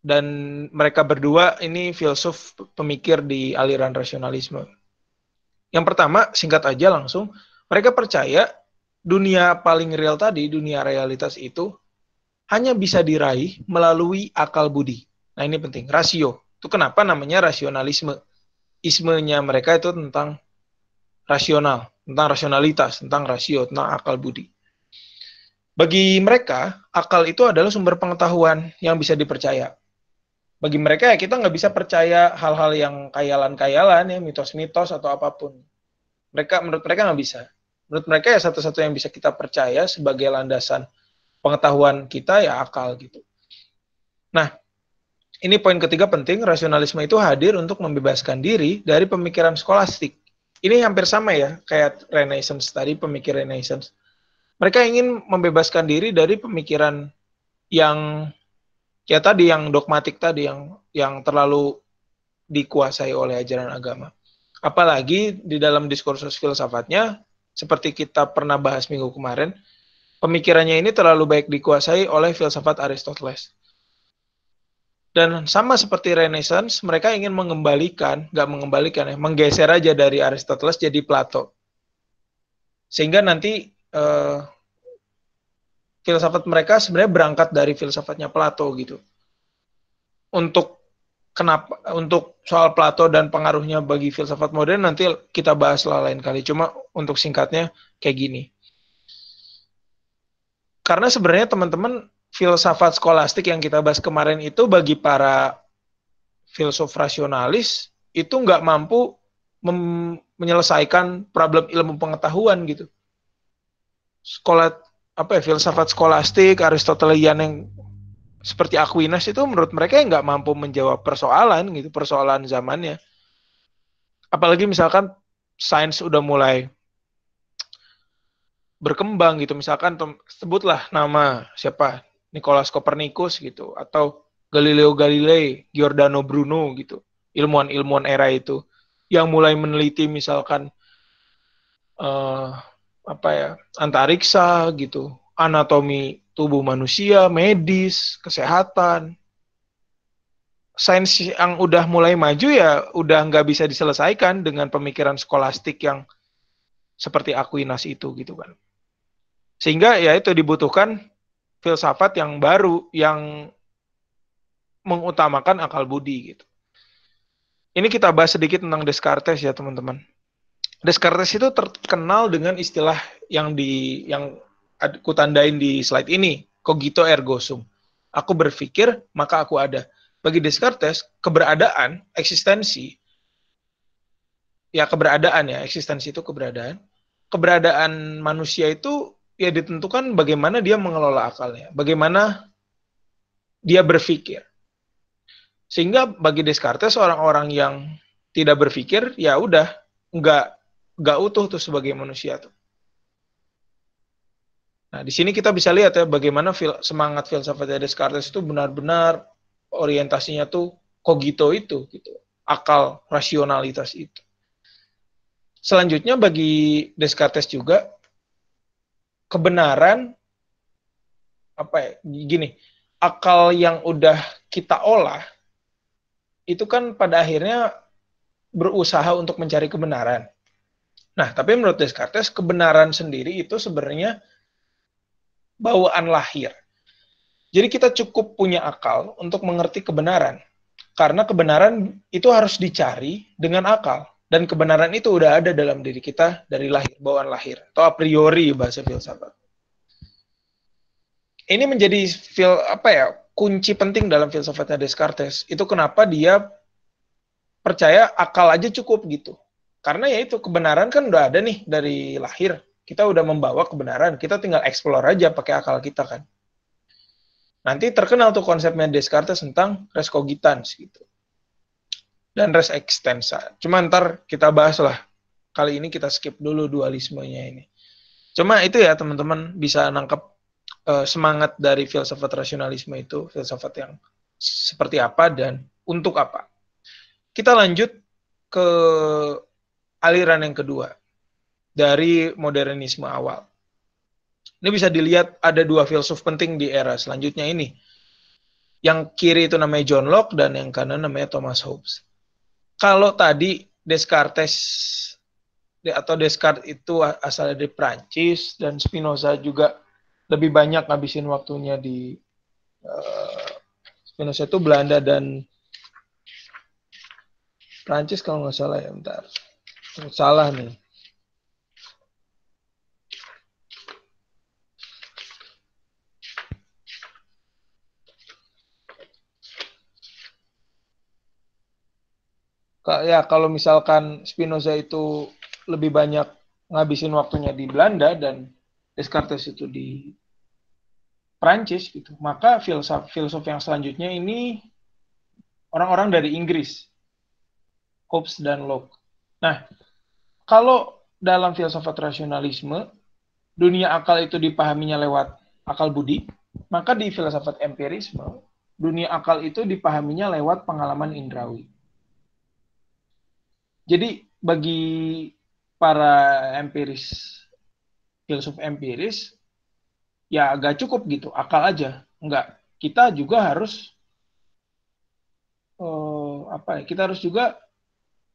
dan mereka berdua ini filsuf pemikir di aliran rasionalisme. Yang pertama, singkat aja langsung, mereka percaya dunia paling real tadi, dunia realitas itu hanya bisa diraih melalui akal budi. Nah ini penting, rasio. Itu kenapa namanya rasionalisme. Ismenya mereka itu tentang rasional, tentang rasionalitas, tentang rasio, tentang akal budi. Bagi mereka, akal itu adalah sumber pengetahuan yang bisa dipercaya bagi mereka ya kita nggak bisa percaya hal-hal yang kayalan-kayalan ya mitos-mitos atau apa pun mereka menurut mereka nggak bisa menurut mereka ya satu-satu yang bisa kita percaya sebagai landasan pengetahuan kita ya akal gitu nah ini poin ketiga penting rasionalisme itu hadir untuk membebaskan diri dari pemikiran skolastik ini hampir sama ya kayak Renaissance tadi pemikir Renaissance mereka ingin membebaskan diri dari pemikiran yang ya tadi yang dogmatik tadi yang yang terlalu dikuasai oleh ajaran agama. Apalagi di dalam diskursus filsafatnya seperti kita pernah bahas minggu kemarin, pemikirannya ini terlalu baik dikuasai oleh filsafat Aristoteles. Dan sama seperti Renaissance, mereka ingin mengembalikan, nggak mengembalikan ya, menggeser aja dari Aristoteles jadi Plato. Sehingga nanti eh, filsafat mereka sebenarnya berangkat dari filsafatnya Plato gitu. Untuk kenapa untuk soal Plato dan pengaruhnya bagi filsafat modern nanti kita bahas lah lain kali. Cuma untuk singkatnya kayak gini. Karena sebenarnya teman-teman filsafat skolastik yang kita bahas kemarin itu bagi para filsuf rasionalis itu nggak mampu menyelesaikan problem ilmu pengetahuan gitu. Sekolah apa ya filsafat skolastik Aristotelian yang seperti Aquinas itu menurut mereka nggak mampu menjawab persoalan gitu persoalan zamannya. Apalagi misalkan sains udah mulai berkembang gitu. Misalkan sebutlah nama siapa Nicholas Copernicus gitu atau Galileo Galilei, Giordano Bruno gitu ilmuwan-ilmuwan era itu yang mulai meneliti misalkan uh, apa ya antariksa gitu anatomi tubuh manusia medis kesehatan sains yang udah mulai maju ya udah nggak bisa diselesaikan dengan pemikiran skolastik yang seperti Aquinas itu gitu kan. Sehingga ya itu dibutuhkan filsafat yang baru yang mengutamakan akal budi gitu. Ini kita bahas sedikit tentang Descartes ya teman-teman. Descartes itu terkenal dengan istilah yang di yang aku tandain di slide ini, cogito ergo sum. Aku berpikir maka aku ada bagi Descartes keberadaan, eksistensi ya keberadaan ya, eksistensi itu keberadaan. Keberadaan manusia itu ya ditentukan bagaimana dia mengelola akalnya, bagaimana dia berpikir. Sehingga bagi Descartes orang-orang yang tidak berpikir ya udah nggak nggak utuh tuh sebagai manusia tuh. Nah, di sini kita bisa lihat ya bagaimana fil semangat filsafat Descartes itu benar-benar orientasinya tuh kogito itu gitu akal rasionalitas itu selanjutnya bagi Descartes juga kebenaran apa ya gini akal yang udah kita olah itu kan pada akhirnya berusaha untuk mencari kebenaran. Nah, tapi menurut Descartes kebenaran sendiri itu sebenarnya bawaan lahir. Jadi kita cukup punya akal untuk mengerti kebenaran. Karena kebenaran itu harus dicari dengan akal. Dan kebenaran itu udah ada dalam diri kita dari lahir, bawaan lahir. Atau a priori bahasa filsafat. Ini menjadi fil, apa ya kunci penting dalam filsafatnya Descartes. Itu kenapa dia percaya akal aja cukup gitu. Karena ya itu kebenaran kan udah ada nih dari lahir. Kita udah membawa kebenaran, kita tinggal explore aja pakai akal kita kan. Nanti terkenal tuh konsepnya Descartes tentang res cogitans gitu. Dan res extensa. Cuma ntar kita bahas lah. Kali ini kita skip dulu dualismenya ini. Cuma itu ya teman-teman bisa nangkep uh, semangat dari filsafat rasionalisme itu, filsafat yang seperti apa dan untuk apa. Kita lanjut ke aliran yang kedua dari modernisme awal. Ini bisa dilihat ada dua filsuf penting di era selanjutnya ini. Yang kiri itu namanya John Locke dan yang kanan namanya Thomas Hobbes. Kalau tadi Descartes atau Descartes itu asal dari Prancis dan Spinoza juga lebih banyak ngabisin waktunya di uh, Spinoza itu Belanda dan Prancis kalau nggak salah ya bentar. Salah nih. Ya kalau misalkan Spinoza itu lebih banyak ngabisin waktunya di Belanda dan Descartes itu di Prancis gitu, maka filsuf filsuf yang selanjutnya ini orang-orang dari Inggris, Hobbes dan Locke. Nah, kalau dalam filsafat rasionalisme, dunia akal itu dipahaminya lewat akal budi, maka di filsafat empirisme, dunia akal itu dipahaminya lewat pengalaman indrawi. Jadi bagi para empiris, filsuf empiris, ya agak cukup gitu, akal aja. Enggak, kita juga harus uh, apa ya? Kita harus juga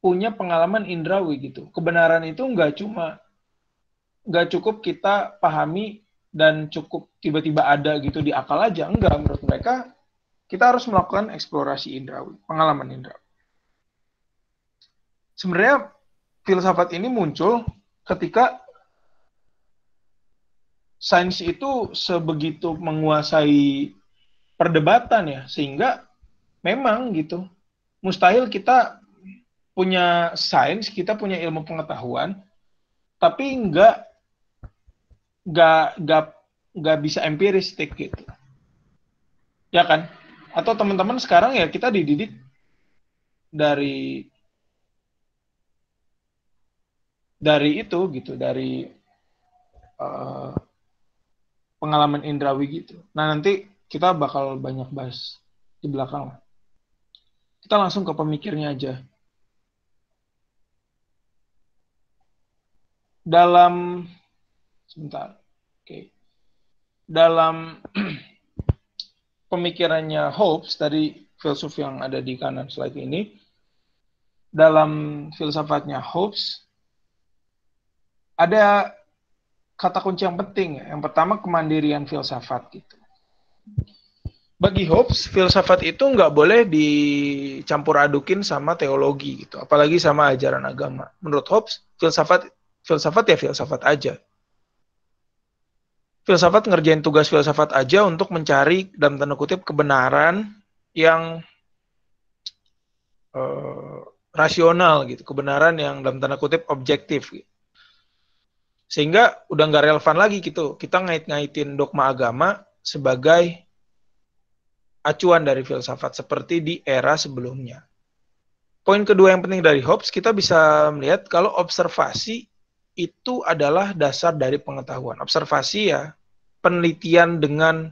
punya pengalaman indrawi gitu. Kebenaran itu enggak cuma enggak cukup kita pahami dan cukup tiba-tiba ada gitu di akal aja. Enggak, menurut mereka kita harus melakukan eksplorasi indrawi, pengalaman indrawi sebenarnya filsafat ini muncul ketika sains itu sebegitu menguasai perdebatan ya sehingga memang gitu mustahil kita punya sains kita punya ilmu pengetahuan tapi nggak nggak nggak nggak bisa empiristik gitu. Ya kan? Atau teman-teman sekarang ya kita dididik dari dari itu gitu dari uh, pengalaman indrawi gitu. Nah nanti kita bakal banyak bahas di belakang. Kita langsung ke pemikirnya aja. Dalam sebentar. Oke. Okay. Dalam pemikirannya Hobbes dari filsuf yang ada di kanan slide ini, dalam filsafatnya Hobbes ada kata kunci yang penting. Yang pertama kemandirian filsafat gitu bagi Hobbes filsafat itu nggak boleh dicampur adukin sama teologi gitu, apalagi sama ajaran agama. Menurut Hobbes filsafat filsafat ya filsafat aja. Filsafat ngerjain tugas filsafat aja untuk mencari dalam tanda kutip kebenaran yang uh, rasional gitu, kebenaran yang dalam tanda kutip objektif. Gitu. Sehingga udah nggak relevan lagi gitu. Kita ngait-ngaitin dogma agama sebagai acuan dari filsafat seperti di era sebelumnya. Poin kedua yang penting dari Hobbes, kita bisa melihat kalau observasi itu adalah dasar dari pengetahuan. Observasi ya penelitian dengan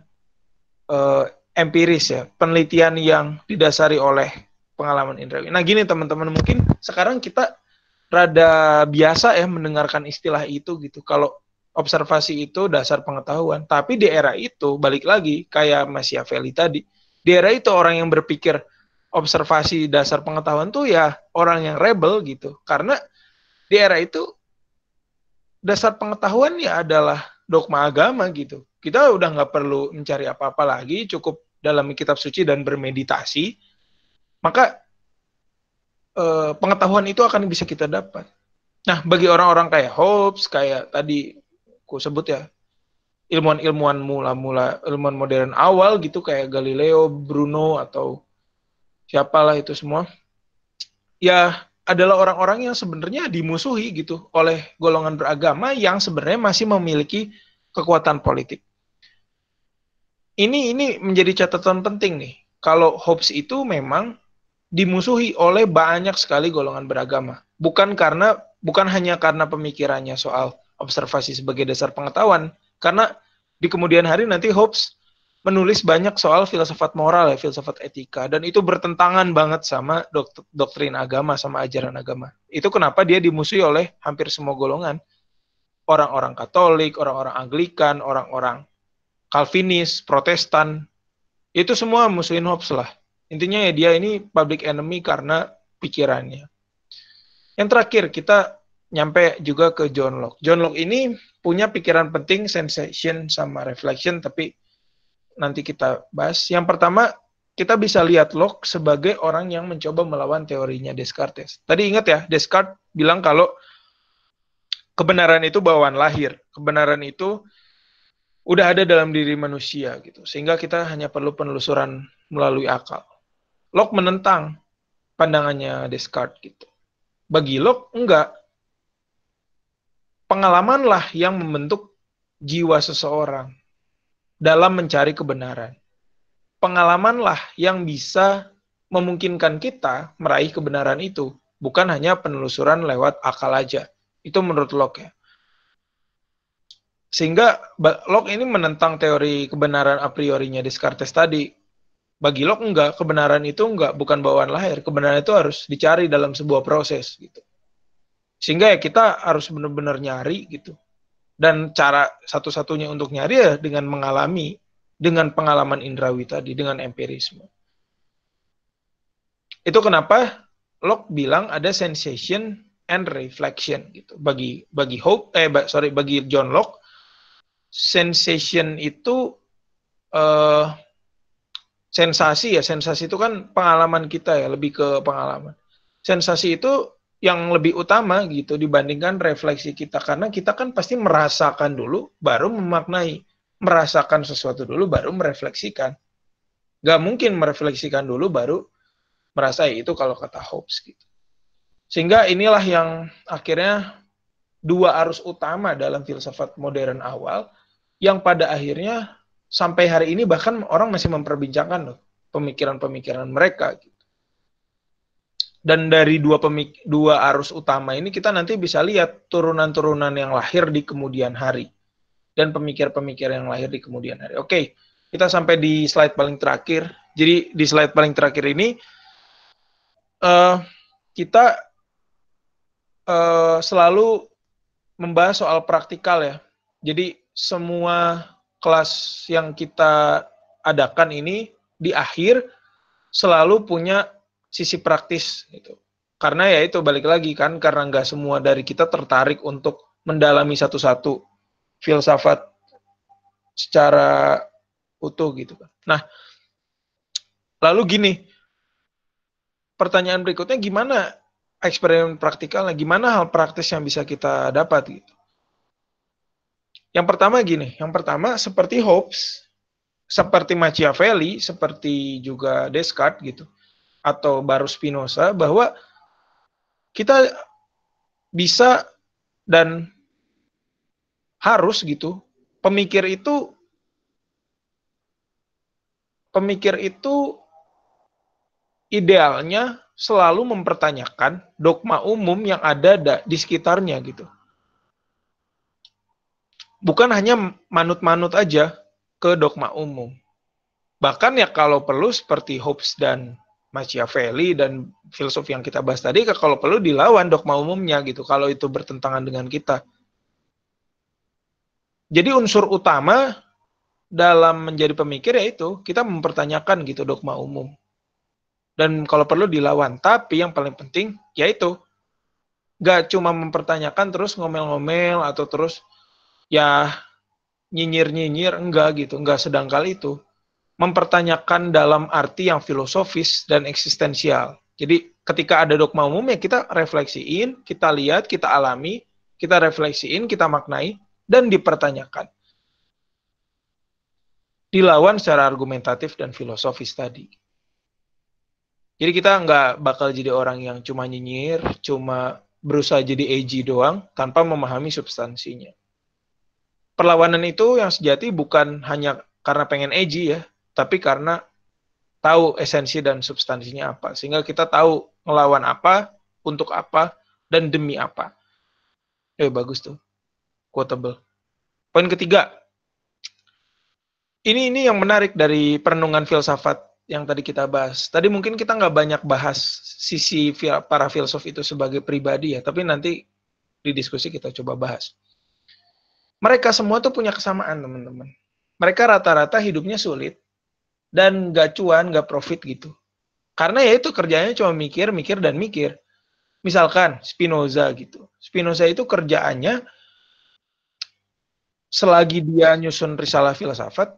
uh, empiris ya, penelitian yang didasari oleh pengalaman indrawi. Nah gini teman-teman, mungkin sekarang kita rada biasa ya mendengarkan istilah itu gitu. Kalau observasi itu dasar pengetahuan, tapi di era itu balik lagi kayak Machiavelli tadi, di era itu orang yang berpikir observasi dasar pengetahuan tuh ya orang yang rebel gitu. Karena di era itu dasar pengetahuan ya adalah dogma agama gitu. Kita udah nggak perlu mencari apa-apa lagi, cukup dalam kitab suci dan bermeditasi. Maka eh, pengetahuan itu akan bisa kita dapat. Nah, bagi orang-orang kayak Hobbes, kayak tadi ku sebut ya, ilmuwan-ilmuwan mula-mula ilmuwan modern awal gitu kayak Galileo, Bruno atau siapalah itu semua ya adalah orang-orang yang sebenarnya dimusuhi gitu oleh golongan beragama yang sebenarnya masih memiliki kekuatan politik. Ini ini menjadi catatan penting nih. Kalau Hobbes itu memang dimusuhi oleh banyak sekali golongan beragama. Bukan karena bukan hanya karena pemikirannya soal observasi sebagai dasar pengetahuan, karena di kemudian hari nanti Hobbes menulis banyak soal filsafat moral ya, filsafat etika dan itu bertentangan banget sama doktrin agama sama ajaran agama. Itu kenapa dia dimusuhi oleh hampir semua golongan. Orang-orang Katolik, orang-orang Anglikan, orang-orang Calvinis, Protestan, itu semua musuhin Hobbes lah. Intinya ya dia ini public enemy karena pikirannya. Yang terakhir kita nyampe juga ke John Locke. John Locke ini punya pikiran penting sensation sama reflection tapi nanti kita bahas. Yang pertama kita bisa lihat Locke sebagai orang yang mencoba melawan teorinya Descartes. Tadi ingat ya, Descartes bilang kalau kebenaran itu bawaan lahir. Kebenaran itu udah ada dalam diri manusia gitu. Sehingga kita hanya perlu penelusuran melalui akal. Locke menentang pandangannya Descartes gitu. Bagi Locke enggak pengalamanlah yang membentuk jiwa seseorang dalam mencari kebenaran. Pengalamanlah yang bisa memungkinkan kita meraih kebenaran itu, bukan hanya penelusuran lewat akal aja. Itu menurut Locke ya. Sehingga Locke ini menentang teori kebenaran a priorinya Descartes tadi. Bagi Locke enggak, kebenaran itu enggak bukan bawaan lahir. Kebenaran itu harus dicari dalam sebuah proses gitu. Sehingga ya kita harus benar-benar nyari gitu. Dan cara satu-satunya untuk nyari ya dengan mengalami, dengan pengalaman indrawi tadi, dengan empirisme. Itu kenapa Locke bilang ada sensation and reflection gitu. Bagi bagi Hope eh sorry bagi John Locke sensation itu uh, sensasi ya, sensasi itu kan pengalaman kita ya, lebih ke pengalaman. Sensasi itu yang lebih utama gitu dibandingkan refleksi kita karena kita kan pasti merasakan dulu baru memaknai. Merasakan sesuatu dulu baru merefleksikan. Nggak mungkin merefleksikan dulu baru merasai itu kalau kata Hobbes gitu. Sehingga inilah yang akhirnya dua arus utama dalam filsafat modern awal yang pada akhirnya sampai hari ini bahkan orang masih memperbincangkan loh pemikiran-pemikiran mereka gitu. Dan dari dua pemik dua arus utama ini kita nanti bisa lihat turunan-turunan yang lahir di kemudian hari dan pemikir-pemikir yang lahir di kemudian hari. Oke, kita sampai di slide paling terakhir. Jadi di slide paling terakhir ini uh, kita uh, selalu membahas soal praktikal ya. Jadi semua kelas yang kita adakan ini di akhir selalu punya sisi praktis gitu. Karena ya itu balik lagi kan karena nggak semua dari kita tertarik untuk mendalami satu-satu filsafat secara utuh gitu kan. Nah, lalu gini, pertanyaan berikutnya gimana eksperimen praktikalnya, gimana hal praktis yang bisa kita dapat gitu. Yang pertama gini, yang pertama seperti Hobbes, seperti Machiavelli, seperti juga Descartes gitu atau baru Spinoza bahwa kita bisa dan harus gitu pemikir itu pemikir itu idealnya selalu mempertanyakan dogma umum yang ada di sekitarnya gitu. Bukan hanya manut-manut aja ke dogma umum. Bahkan ya kalau perlu seperti Hobbes dan Machiavelli dan filsuf yang kita bahas tadi kalau perlu dilawan dogma umumnya gitu kalau itu bertentangan dengan kita. Jadi unsur utama dalam menjadi pemikir yaitu kita mempertanyakan gitu dogma umum. Dan kalau perlu dilawan. Tapi yang paling penting yaitu gak cuma mempertanyakan terus ngomel-ngomel atau terus ya nyinyir-nyinyir enggak gitu, enggak sedangkal itu mempertanyakan dalam arti yang filosofis dan eksistensial. Jadi ketika ada dogma umum ya kita refleksiin, kita lihat, kita alami, kita refleksiin, kita maknai, dan dipertanyakan. Dilawan secara argumentatif dan filosofis tadi. Jadi kita nggak bakal jadi orang yang cuma nyinyir, cuma berusaha jadi edgy doang, tanpa memahami substansinya. Perlawanan itu yang sejati bukan hanya karena pengen edgy ya, tapi karena tahu esensi dan substansinya apa. Sehingga kita tahu ngelawan apa, untuk apa, dan demi apa. Eh, bagus tuh. Quotable. Poin ketiga. Ini ini yang menarik dari perenungan filsafat yang tadi kita bahas. Tadi mungkin kita nggak banyak bahas sisi para filsuf itu sebagai pribadi ya, tapi nanti di diskusi kita coba bahas. Mereka semua tuh punya kesamaan, teman-teman. Mereka rata-rata hidupnya sulit, dan gak cuan, gak profit gitu. Karena ya itu kerjanya cuma mikir, mikir, dan mikir. Misalkan Spinoza gitu. Spinoza itu kerjaannya selagi dia nyusun risalah filsafat,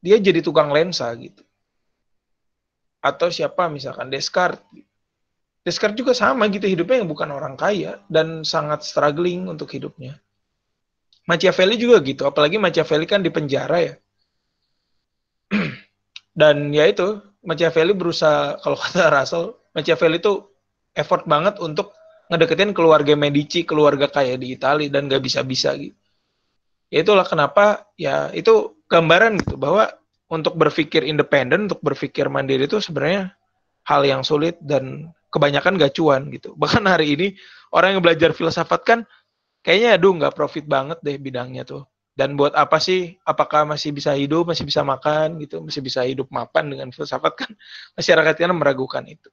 dia jadi tukang lensa gitu. Atau siapa misalkan Descartes. Descartes juga sama gitu hidupnya yang bukan orang kaya dan sangat struggling untuk hidupnya. Machiavelli juga gitu, apalagi Machiavelli kan di penjara ya. dan ya itu Machiavelli berusaha kalau kata Russell Machiavelli itu effort banget untuk ngedeketin keluarga Medici keluarga kaya di Italia dan gak bisa-bisa gitu ya itulah kenapa ya itu gambaran gitu bahwa untuk berpikir independen untuk berpikir mandiri itu sebenarnya hal yang sulit dan kebanyakan gak cuan gitu bahkan hari ini orang yang belajar filsafat kan kayaknya aduh nggak profit banget deh bidangnya tuh. Dan buat apa sih? Apakah masih bisa hidup masih bisa makan gitu masih bisa hidup mapan dengan filsafat kan? Masyarakat kita meragukan itu.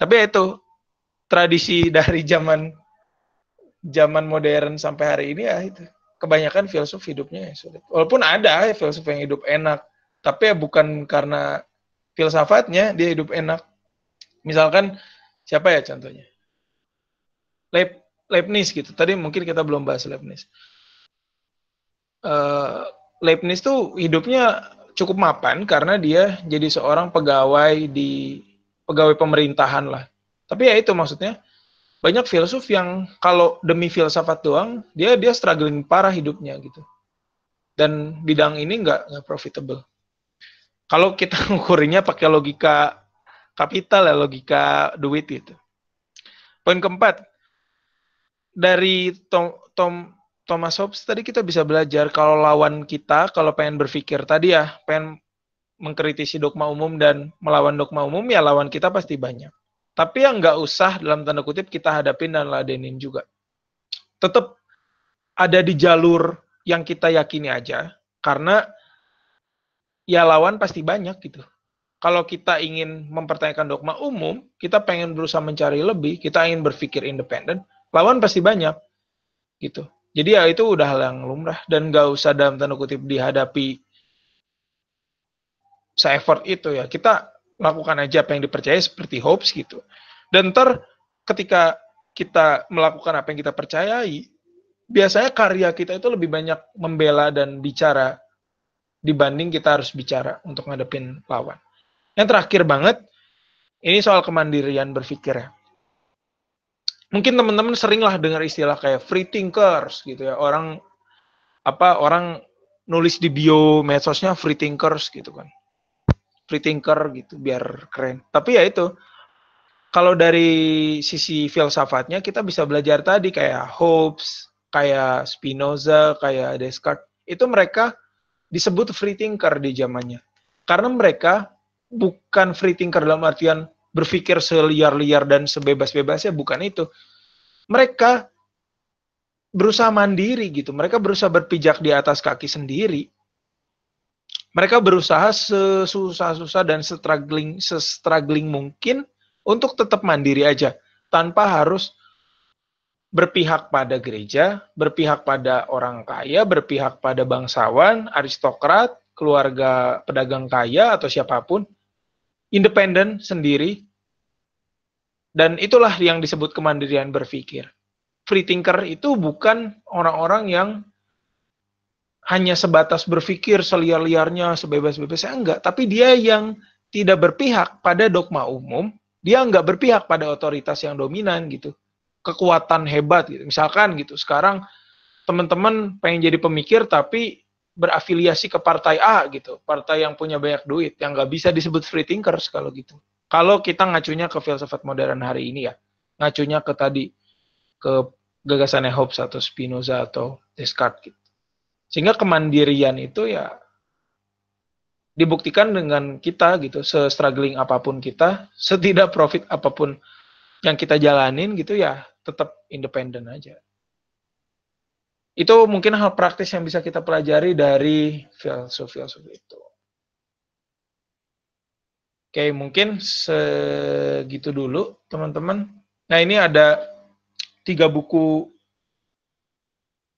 Tapi ya itu tradisi dari zaman zaman modern sampai hari ini ya itu. Kebanyakan filsuf hidupnya ya sulit. Walaupun ada ya filsuf yang hidup enak tapi ya bukan karena filsafatnya dia hidup enak. Misalkan siapa ya contohnya? Leib, Leibniz gitu tadi mungkin kita belum bahas Leibniz uh, Leibniz tuh hidupnya cukup mapan karena dia jadi seorang pegawai di pegawai pemerintahan lah. Tapi ya itu maksudnya banyak filsuf yang kalau demi filsafat doang dia dia struggling parah hidupnya gitu. Dan bidang ini nggak nggak profitable. Kalau kita ngukurinya pakai logika kapital ya logika duit itu. Poin keempat dari Tom, Tom Thomas Hobbes tadi kita bisa belajar kalau lawan kita kalau pengen berpikir tadi ya pengen mengkritisi dogma umum dan melawan dogma umum ya lawan kita pasti banyak. Tapi yang nggak usah dalam tanda kutip kita hadapin dan ladenin juga. Tetap ada di jalur yang kita yakini aja, karena ya lawan pasti banyak gitu. Kalau kita ingin mempertanyakan dogma umum, kita pengen berusaha mencari lebih, kita ingin berpikir independen, lawan pasti banyak gitu. Jadi ya itu udah hal yang lumrah dan nggak usah dalam tanda kutip dihadapi se-effort itu ya. Kita lakukan aja apa yang dipercaya seperti hopes gitu. Dan ntar ketika kita melakukan apa yang kita percayai, biasanya karya kita itu lebih banyak membela dan bicara dibanding kita harus bicara untuk ngadepin lawan. Yang terakhir banget, ini soal kemandirian berpikir ya mungkin teman-teman sering lah dengar istilah kayak free thinkers gitu ya. Orang apa orang nulis di bio medsosnya free thinkers gitu kan. Free thinker gitu biar keren. Tapi ya itu kalau dari sisi filsafatnya kita bisa belajar tadi kayak Hobbes kayak Spinoza kayak Descartes. Itu mereka disebut free thinker di zamannya. Karena mereka bukan free thinker dalam artian berpikir seliar-liar dan sebebas-bebasnya bukan itu. Mereka berusaha mandiri gitu. Mereka berusaha berpijak di atas kaki sendiri. Mereka berusaha sesusah-susah dan struggling struggling mungkin untuk tetap mandiri aja tanpa harus berpihak pada gereja, berpihak pada orang kaya, berpihak pada bangsawan, aristokrat, keluarga pedagang kaya atau siapa pun independen sendiri. Dan itulah yang disebut kemandirian berpikir. Free thinker itu bukan orang-orang yang hanya sebatas berpikir seliar-liarnya, sebebas-bebasnya, enggak. Tapi dia yang tidak berpihak pada dogma umum, dia enggak berpihak pada otoritas yang dominan gitu. Kekuatan hebat gitu. Misalkan gitu, sekarang teman-teman pengen jadi pemikir tapi berafiliasi ke partai A gitu, partai yang punya banyak duit, yang nggak bisa disebut free thinkers kalau gitu. Kalau kita ngacunya ke filsafat modern hari ini ya, ngacunya ke tadi ke gagasannya Hobbes atau Spinoza atau Descartes gitu. Sehingga kemandirian itu ya dibuktikan dengan kita gitu, se-struggling apa pun kita, setidak profit apa pun yang kita jalanin gitu ya, tetap independen aja itu mungkin hal praktis yang bisa kita pelajari dari filsuf-filsuf itu. Oke, mungkin segitu dulu, teman-teman. Nah, ini ada tiga buku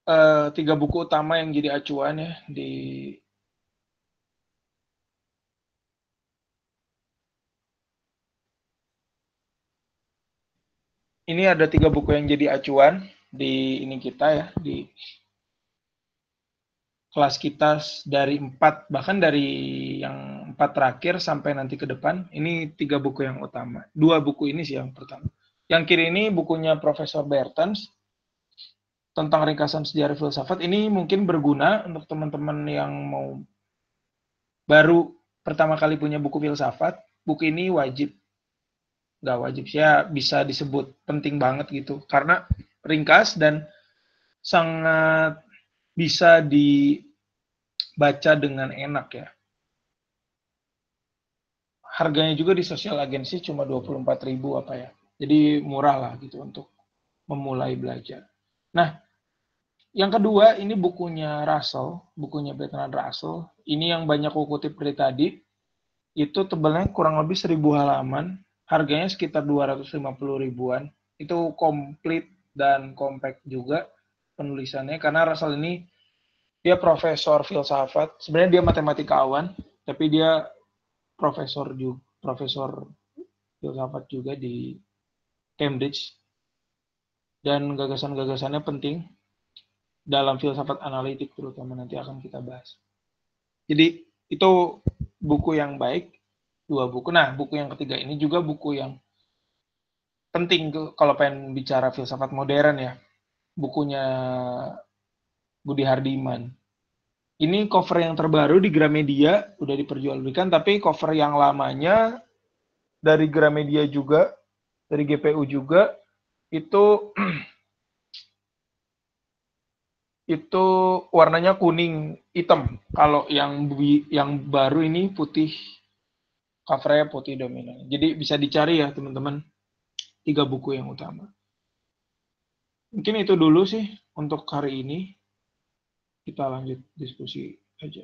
uh, tiga buku utama yang jadi acuan ya di ini ada tiga buku yang jadi acuan di ini kita ya di kelas kita dari empat bahkan dari yang empat terakhir sampai nanti ke depan ini tiga buku yang utama. Dua buku ini sih yang pertama. Yang kiri ini bukunya Profesor Bertens tentang ringkasan sejarah filsafat. Ini mungkin berguna untuk teman-teman yang mau baru pertama kali punya buku filsafat buku ini wajib. Nggak wajib sih ya bisa disebut penting banget gitu. Karena ringkas dan sangat bisa dibaca dengan enak ya. Harganya juga di sosial agensi cuma 24.000 apa ya. Jadi murah lah gitu untuk memulai belajar. Nah, yang kedua ini bukunya Russell, bukunya Bertrand Russell. Ini yang banyak aku kutip dari tadi. Itu tebalnya kurang lebih 1000 halaman, harganya sekitar 250 ribuan. Itu komplit dan compact juga penulisannya karena Russell ini dia profesor filsafat sebenarnya dia matematikawan tapi dia profesor juga profesor filsafat juga di Cambridge dan gagasan-gagasannya penting dalam filsafat analitik terutama nanti akan kita bahas. Jadi itu buku yang baik, dua buku. Nah, buku yang ketiga ini juga buku yang penting kalau pengen bicara filsafat modern ya. Bukunya Budi Hardiman. Ini cover yang terbaru di Gramedia, udah diperjualbelikan, tapi cover yang lamanya dari Gramedia juga, dari GPU juga, itu itu warnanya kuning hitam. Kalau yang yang baru ini putih, covernya putih dominan. Jadi bisa dicari ya teman-teman tiga buku yang utama. Mungkin itu dulu sih untuk hari ini. Kita lanjut diskusi aja.